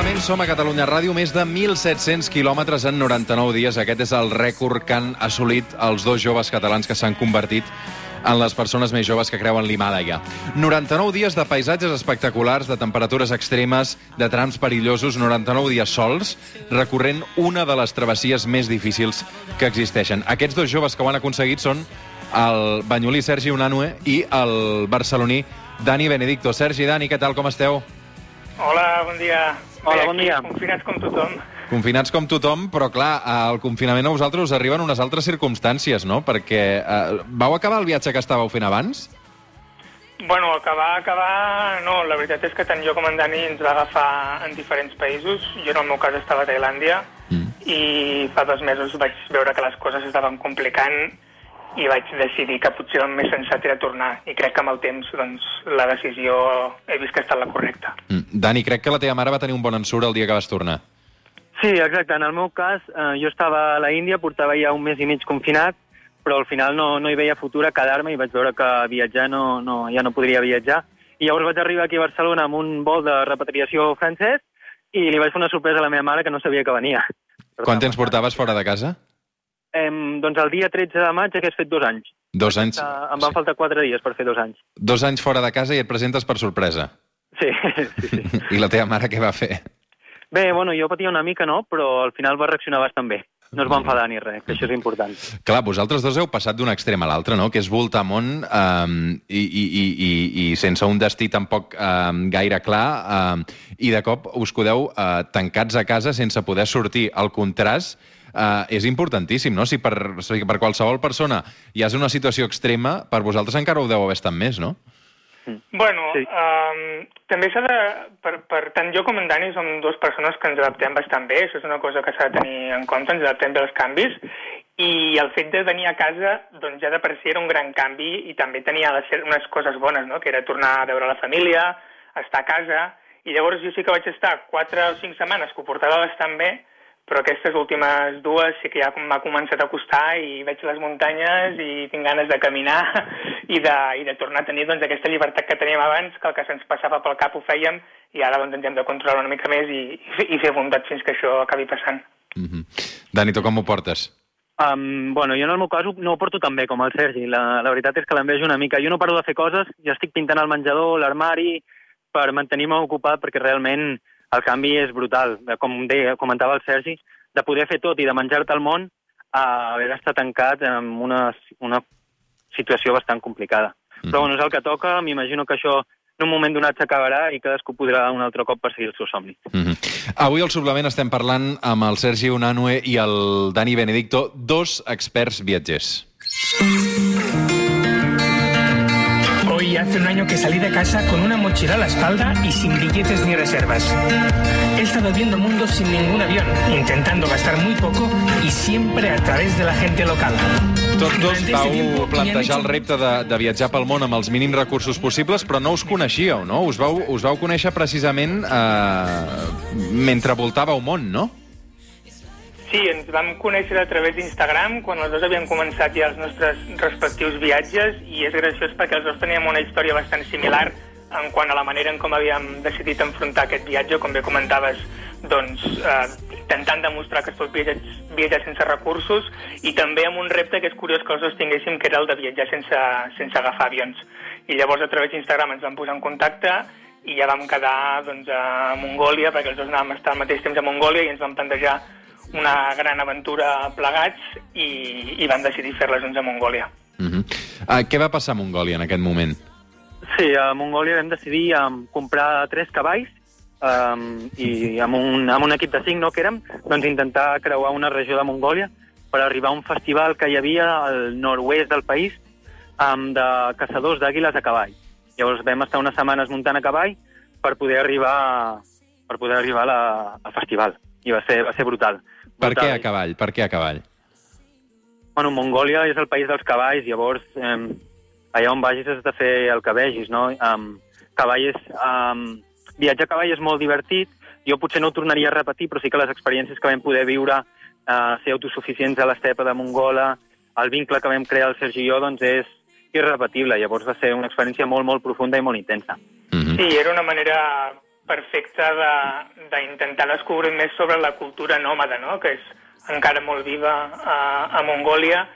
Suplement, som a Catalunya Ràdio, més de 1.700 quilòmetres en 99 dies. Aquest és el rècord que han assolit els dos joves catalans que s'han convertit en les persones més joves que creuen l'Himàlaia. 99 dies de paisatges espectaculars, de temperatures extremes, de trams perillosos, 99 dies sols, recorrent una de les travessies més difícils que existeixen. Aquests dos joves que ho han aconseguit són el banyolí Sergi Unanue i el barceloní Dani Benedicto. Sergi, Dani, què tal, com esteu? Hola, bon dia. Hola, bon dia. Confinats com tothom. Confinats com tothom, però clar, el confinament a vosaltres us arriben unes altres circumstàncies, no? Perquè eh, vau acabar el viatge que estàveu fent abans? Bueno, acabar, acabar... No, la veritat és que tant jo com en Dani ens va agafar en diferents països. Jo, en el meu cas, estava a Tailàndia Mm. i fa dos mesos vaig veure que les coses estaven complicant i vaig decidir que potser el més sensat era tornar. I crec que amb el temps doncs, la decisió he vist que ha estat la correcta. Mm. Dani, crec que la teva mare va tenir un bon ensurt el dia que vas tornar. Sí, exacte. En el meu cas, eh, jo estava a la Índia, portava ja un mes i mig confinat, però al final no, no hi veia futur a quedar-me i vaig veure que viatjar no, no, ja no podria viatjar. I llavors vaig arribar aquí a Barcelona amb un vol de repatriació francès i li vaig fer una sorpresa a la meva mare que no sabia que venia. Quant temps portaves fora de casa? Em, doncs el dia 13 de maig hagués fet dos anys. Dos anys. Eh, em van faltar quatre dies per fer dos anys. Dos anys fora de casa i et presentes per sorpresa. Sí, sí, sí. I la teva mare què va fer? Bé, bueno, jo patia una mica, no? Però al final va reaccionar bastant bé. No es va enfadar ni res, que això és important. Clar, vosaltres dos heu passat d'un extrem a l'altre, no? Que és voltar món um, i, i, i, i, i sense un destí tampoc um, gaire clar um, i de cop us quedeu uh, tancats a casa sense poder sortir. El contrast uh, és importantíssim, no? Si per, si per qualsevol persona hi ha una situació extrema, per vosaltres encara ho deu haver estat més, no? Bueno, Sí. sí. um, també s'ha de... Per, per, tant jo com en Dani som dues persones que ens adaptem bastant bé, això és una cosa que s'ha de tenir en compte, ens adaptem bé als canvis, i el fet de venir a casa doncs ja de per si era un gran canvi i també tenia les, unes coses bones, no? que era tornar a veure la família, estar a casa, i llavors jo sí que vaig estar quatre o cinc setmanes que ho portava bastant bé, però aquestes últimes dues sí que ja m'ha començat a costar i veig les muntanyes i tinc ganes de caminar i de, i de tornar a tenir doncs, aquesta llibertat que teníem abans, que el que se'ns passava pel cap ho fèiem i ara doncs, ens hem de controlar una mica més i, i fer- i fer bondat fins que això acabi passant. Mm -hmm. Dani, tu com ho portes? Um, bueno, jo en el meu cas no ho porto tan bé com el Sergi. La, la veritat és que l'envejo una mica. Jo no paro de fer coses, jo estic pintant el menjador, l'armari, per mantenir-me ocupat, perquè realment el canvi és brutal. Com deia, comentava el Sergi, de poder fer tot i de menjar-te el món a haver d'estar tancat en una, una situació bastant complicada. Mhm. Però bueno, és el que toca, m'imagino que això en un moment donat s'acabarà i cadascú podrà un altre cop perseguir el seu somni. Mm -hmm. Avui al suplement estem parlant amb el Sergi Unanue i el Dani Benedicto, dos experts viatgers. Hoy hace año que salí de casa con una mochila a la espalda y sin billetes ni reservas. He estado viendo mundos sin ningún avión, intentando gastar muy poco y siempre a través de la gente local. Tots dos vau plantejar el repte de, de viatjar pel món amb els mínims recursos possibles, però no us coneixíeu, no? Us vau, us vau conèixer precisament eh, mentre voltàveu món, no? Sí, ens vam conèixer a través d'Instagram quan els dos havíem començat ja els nostres respectius viatges i és graciós perquè els dos teníem una història bastant similar en quant a la manera en com havíem decidit enfrontar aquest viatge, com bé comentaves, doncs eh, intentant demostrar que es pot viatjar, viatjar sense recursos i també amb un repte que és curiós que els dos tinguéssim, que era el de viatjar sense, sense agafar avions. I llavors a través d'Instagram ens vam posar en contacte i ja vam quedar doncs, a Mongòlia, perquè els dos anàvem a estar al mateix temps a Mongòlia i ens vam plantejar una gran aventura plegats i, i vam decidir fer-les doncs, a Mongòlia. Uh -huh. uh, què va passar a Mongòlia en aquest moment? Sí, a Mongòlia vam decidir um, comprar tres cavalls um, i amb un, amb un equip de cinc, no, que érem, doncs intentar creuar una regió de Mongòlia per arribar a un festival que hi havia al nord-oest del país um, de caçadors d'àguiles a cavall. Llavors vam estar unes setmanes muntant a cavall per poder arribar per poder arribar a la, al festival. I va ser, va ser brutal. Per què a cavall? Per què a cavall? Bueno, Mongòlia és el país dels cavalls, llavors eh, allà on vagis has de fer el que vegis, no? Um, cavall és, um, viatjar a cavall és molt divertit, jo potser no ho tornaria a repetir, però sí que les experiències que vam poder viure, uh, ser autosuficients a l'estepa de Mongola, el vincle que vam crear el Sergi i jo, doncs és irrepetible. Llavors va ser una experiència molt, molt profunda i molt intensa. Uh -huh. Sí, era una manera perfecte de- d'intentar descobrir més sobre la cultura nòmada, no? que és encara molt viva a, a Mongòlia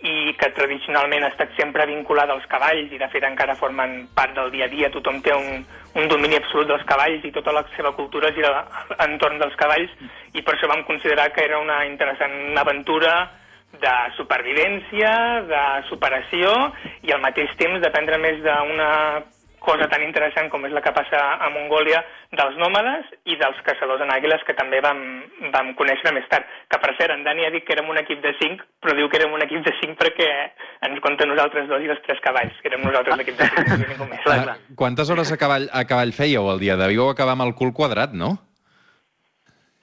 i que tradicionalment ha estat sempre vinculada als cavalls i de fet encara formen part del dia a dia. Tothom té un, un domini absolut dels cavalls i tota la seva cultura gira entorn dels cavalls i per això vam considerar que era una interessant aventura de supervivència, de superació i al mateix temps d'aprendre més d'una cosa tan interessant com és la que passa a Mongòlia dels nòmades i dels caçadors en àguiles que també vam, vam conèixer més tard. Que per cert, en Dani ha dit que érem un equip de 5, però diu que érem un equip de 5 perquè ens compta nosaltres dos i els tres cavalls, que érem nosaltres l'equip de 5, no ningú més. Clar, clar. Quantes hores a cavall, a cavall fèieu al dia? Devíeu acabar amb el cul quadrat, no?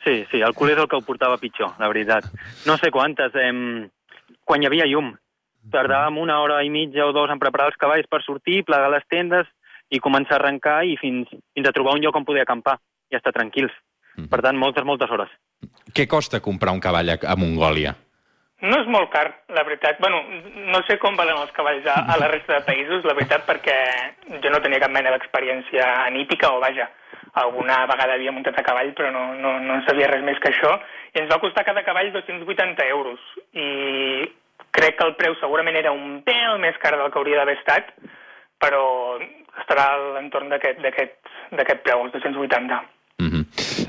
Sí, sí, el cul és el que ho portava pitjor, la veritat. No sé quantes, em... quan hi havia llum. Tardàvem una hora i mitja o dos en preparar els cavalls per sortir, plegar les tendes i començar a arrencar i fins, fins a trobar un lloc on poder acampar i estar tranquils. Mhm. Per tant, moltes, moltes hores. Què costa comprar un cavall a, a Mongòlia? No és molt car, la veritat. Bueno, no sé com valen els cavalls a, a la resta de països, la veritat, perquè jo no tenia cap mena d'experiència anípica, o vaja, alguna vegada havia muntat a cavall, però no, no, no en sabia res més que això, i ens va costar cada cavall 280 euros. I crec que el preu segurament era un pèl més car del que hauria d'haver estat, però estarà a l'entorn d'aquest preu, els 280. Mm -hmm.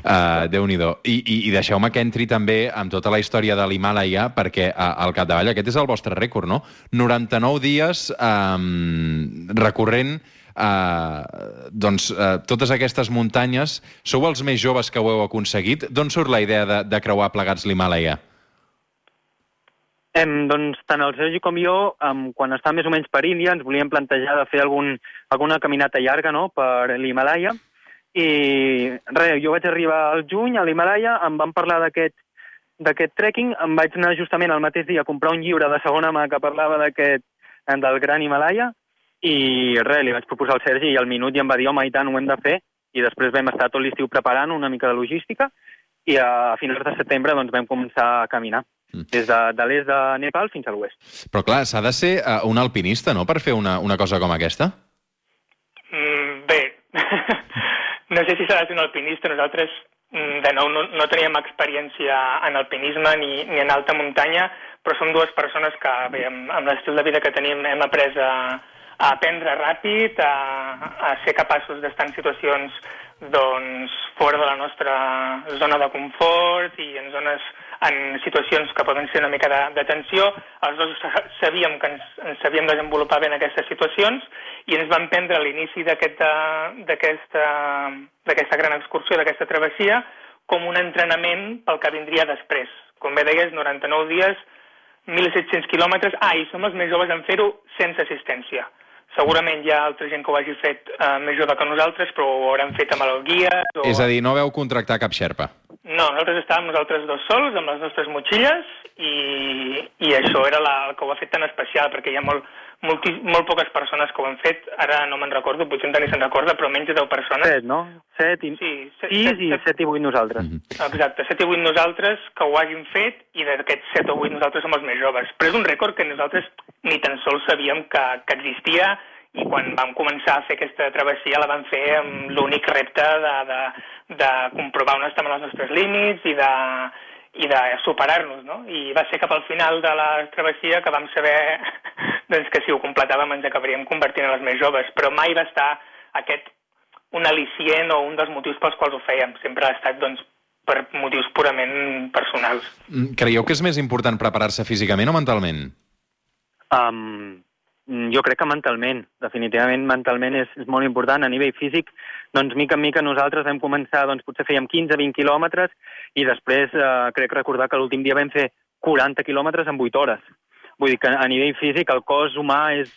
uh, Déu-n'hi-do. I, i, I deixeu-me que entri també amb tota la història de l'Himàlaia, perquè uh, al capdavall aquest és el vostre rècord, no? 99 dies um, recorrent uh, doncs, uh, totes aquestes muntanyes. Sou els més joves que ho heu aconseguit. D'on surt la idea de, de creuar plegats l'Himàlaia? Em, doncs tant el Sergi com jo, em, quan està més o menys per Índia, ens volíem plantejar de fer algun, alguna caminata llarga no?, per l'Himalaya. I res, jo vaig arribar al juny a l'Himalaya, em van parlar d'aquest d'aquest trekking, em vaig anar justament el mateix dia a comprar un llibre de segona mà que parlava d'aquest del Gran Himalaya i res, li vaig proposar al Sergi i al minut i em va dir, home, i tant, ho hem de fer i després vam estar tot l'estiu preparant una mica de logística i a finals de setembre doncs, vam començar a caminar. Des de, de l'est de Nepal fins a l'oest. Però clar, s'ha de ser uh, un alpinista, no?, per fer una, una cosa com aquesta? Mm, bé, no sé si serà un alpinista. Nosaltres, mm, de nou, no, no teníem experiència en alpinisme ni, ni en alta muntanya, però som dues persones que, bé, amb, amb l'estil de vida que tenim, hem après a, a aprendre ràpid, a, a ser capaços d'estar en situacions doncs, fora de la nostra zona de confort i en zones en situacions que poden ser una mica de, de tensió. Els dos sa- sabíem que ens, ens sabíem desenvolupar bé en aquestes situacions i ens vam prendre l'inici d'aquesta gran excursió, d'aquesta travessia, com un entrenament pel que vindria després. Com bé deies, 99 dies, 1.700 quilòmetres. Ah, i som els més joves en fer-ho sense assistència. Segurament hi ha altra gent que ho hagi fet eh, més jove que nosaltres, però ho hauran fet amb el guia. O... És a dir, no veu contractar cap xerpa. No, nosaltres estàvem nosaltres dos sols, amb les nostres motxilles, i, i això era la, el que ho ha fet tan especial, perquè hi ha molt, molti, molt poques persones que ho han fet, ara no me'n recordo, potser en Dani se'n recorda, però menys de 10 persones. Set, no? Set i... Sí, set, sis set, i set, set i vuit nosaltres. Mhm. Exacte, 7 i 8 nosaltres que ho hagin fet i d'aquests 7 o 8 nosaltres som els més joves. Però és un rècord que nosaltres ni tan sols sabíem que, que existia i quan vam començar a fer aquesta travessia la vam fer amb l'únic repte de, de, de comprovar on estem els nostres límits i de, i de superar-nos, no? I va ser cap al final de la travessia que vam saber doncs, que si ho completàvem ens acabaríem convertint en els més joves, però mai va estar aquest un al·licient o un dels motius pels quals ho fèiem. Sempre ha estat, doncs, per motius purament personals. Mm, Creieu que és més important preparar-se físicament o mentalment? Um, jo crec que mentalment, definitivament mentalment és, és molt important. A nivell físic, doncs mica en mica nosaltres vam començar, doncs potser fèiem 15-20 quilòmetres i després eh, crec recordar que l'últim dia vam fer 40 quilòmetres en 8 hores. Vull dir que a nivell físic el cos humà és,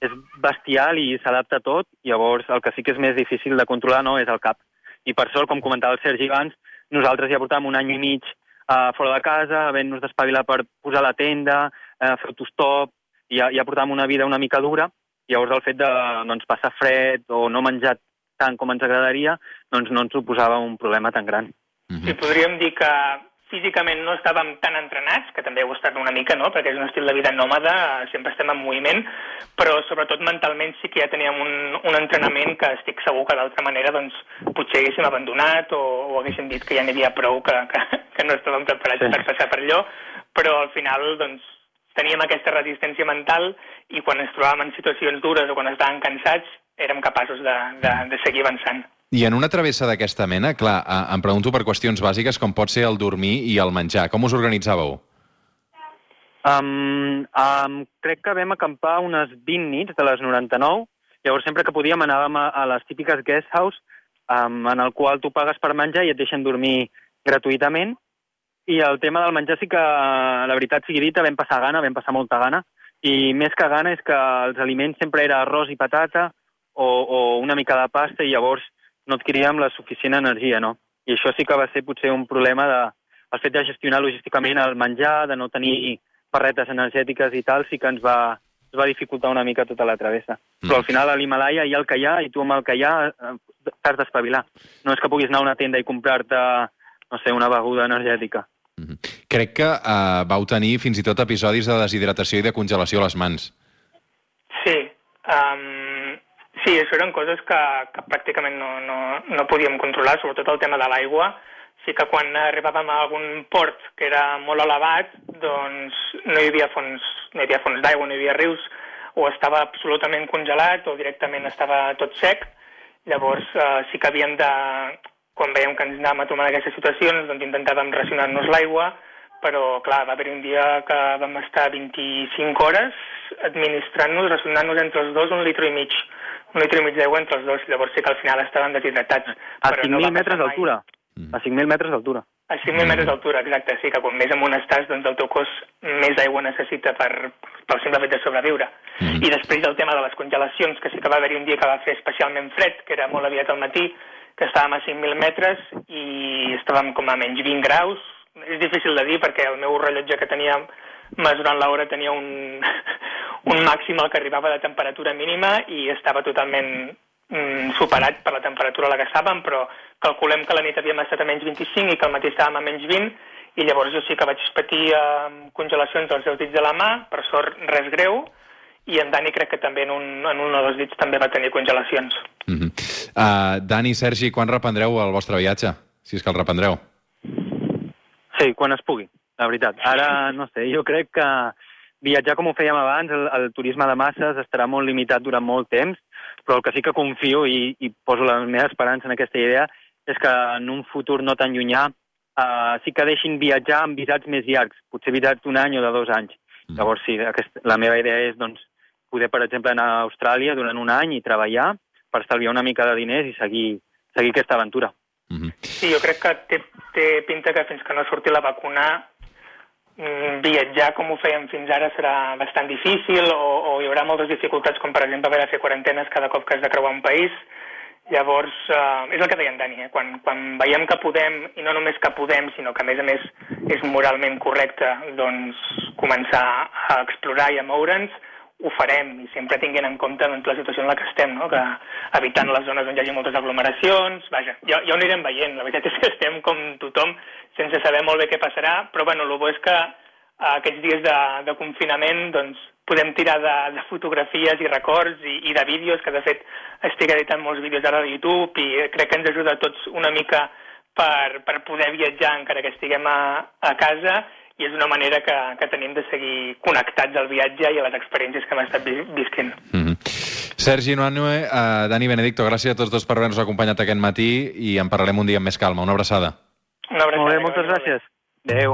és bestial i s'adapta a tot, llavors el que sí que és més difícil de controlar no és el cap. I per sort, com comentava el Sergi abans, nosaltres ja portàvem un any i mig uh, fora de casa, havent-nos d'espavilar per posar la tenda, uh, fer autostop, ja, ja portàvem una vida una mica dura, i llavors el fet de doncs, passar fred o no menjar tant com ens agradaria, doncs no ens suposava un problema tan gran. Mm Sí, podríem dir que físicament no estàvem tan entrenats, que també ho estat una mica, no?, perquè és un estil de vida nòmada, sempre estem en moviment, però sobretot mentalment sí que ja teníem un, un entrenament que estic segur que d'altra manera doncs, potser haguéssim abandonat o, o haguéssim dit que ja n'hi havia prou, que, que, que no estàvem preparats sí. per passar per allò, però al final doncs, teníem aquesta resistència mental i quan ens trobàvem en situacions dures o quan estàvem cansats érem capaços de, de, de seguir avançant. I en una travessa d'aquesta mena, clar, em pregunto per qüestions bàsiques com pot ser el dormir i el menjar. Com us organitzàveu? Um, um, crec que vam acampar unes 20 nits de les 99. Llavors, sempre que podíem, anàvem a, a les típiques guest house, um, en el qual tu pagues per menjar i et deixen dormir gratuïtament. I el tema del menjar sí que, la veritat sigui dita, vam passar gana, vam passar molta gana. I més que gana és que els aliments sempre era arròs i patata o, o una mica de pasta i llavors no adquiríem la suficient energia, no? I això sí que va ser potser un problema de, el fet de gestionar logísticament el menjar, de no tenir barretes energètiques i tal, sí que ens va, ens va dificultar una mica tota la travessa. Mm. Però al final a l'Himalaya hi ha el que hi ha i tu amb el que hi ha t'has d'espavilar. No és que puguis anar a una tenda i comprar-te, no sé, una beguda energètica. Crec que uh, vau tenir fins i tot episodis de deshidratació i de congelació a les mans. Sí, um, Sí, això eren coses que, que pràcticament no, no, no podíem controlar, sobretot el tema de l'aigua. Sí que quan arribàvem a algun port que era molt elevat, doncs no hi havia fons, no hi havia fons d'aigua, no hi havia rius, o estava absolutament congelat o directament estava tot sec. Llavors eh, sí que havíem de, quan veiem que ens anàvem a tomar aquestes situacions, doncs intentàvem racionar-nos l'aigua, però clar, va haver un dia que vam estar 25 hores administrant-nos, racionant-nos entre els dos un litre i mig un litre i mig d'aigua entre els dos, llavors sí que al final estaven deshidratats. A 5.000 no metres d'altura. Mm. A 5.000 metres d'altura. A 5.000 mm. metres d'altura, exacte, sí, que quan més amunt estàs, doncs el teu cos més aigua necessita per, pel simple fet de sobreviure. Mm. I després el tema de les congelacions, que sí que va haver-hi un dia que va fer especialment fred, que era molt aviat al matí, que estàvem a 5.000 metres i estàvem com a menys 20 graus. És difícil de dir perquè el meu rellotge que tenia mesurant l'hora tenia un, un màxim al que arribava de temperatura mínima i estava totalment mm, superat per la temperatura a la que estàvem, però calculem que la nit havíem estat a menys 25 i que al matí estàvem a menys 20, i llavors jo sí que vaig patir eh, congelacions dels deus dits de la mà, per sort res greu, i en Dani crec que també en un, en un o dos dits també va tenir congelacions. Mm -hmm. uh, Dani, Sergi, quan reprendreu el vostre viatge? Si és que el reprendreu. Sí, quan es pugui, la veritat. Ara, no sé, jo crec que viatjar com ho fèiem abans, el, el turisme de masses estarà molt limitat durant molt temps, però el que sí que confio i, i poso la meva esperança en aquesta idea és que en un futur no tan llunyà uh, sí que deixin viatjar amb visats més llargs, potser visats d'un any o de dos anys. Mm. Llavors, sí, aquest, la meva idea és doncs, poder, per exemple, anar a Austràlia durant un any i treballar per estalviar una mica de diners i seguir, seguir aquesta aventura. Mm -hmm. Sí, jo crec que té, té pinta que fins que no surti la vacuna Mm, viatjar com ho fèiem fins ara serà bastant difícil o, o hi haurà moltes dificultats, com per exemple haver de fer quarantenes cada cop que has de creuar un país. Llavors, eh, és el que deia en Dani, eh? quan, quan veiem que podem, i no només que podem, sinó que a més a més és moralment correcte, doncs començar a explorar i a moure'ns, ho farem i sempre tinguent en compte doncs, la situació en la que estem, no? que evitant les zones on hi hagi moltes aglomeracions, vaja, ja, ja ho anirem veient, la veritat és que estem com tothom sense saber molt bé què passarà, però bueno, el bo és que eh, aquests dies de, de confinament doncs, podem tirar de, de fotografies i records i, i de vídeos, que de fet estic editant molts vídeos ara a YouTube i crec que ens ajuda a tots una mica per, per poder viatjar encara que estiguem a, a casa i és una manera que, que tenim de seguir connectats al viatge i a les experiències que hem estat visquent. Mm -hmm. Sergi Noanue, uh, Dani Benedicto, gràcies a tots dos per haver-nos acompanyat aquest matí i en parlarem un dia amb més calma. Una abraçada. Una abraçada. Molt bé, moltes gràcies. Adéu.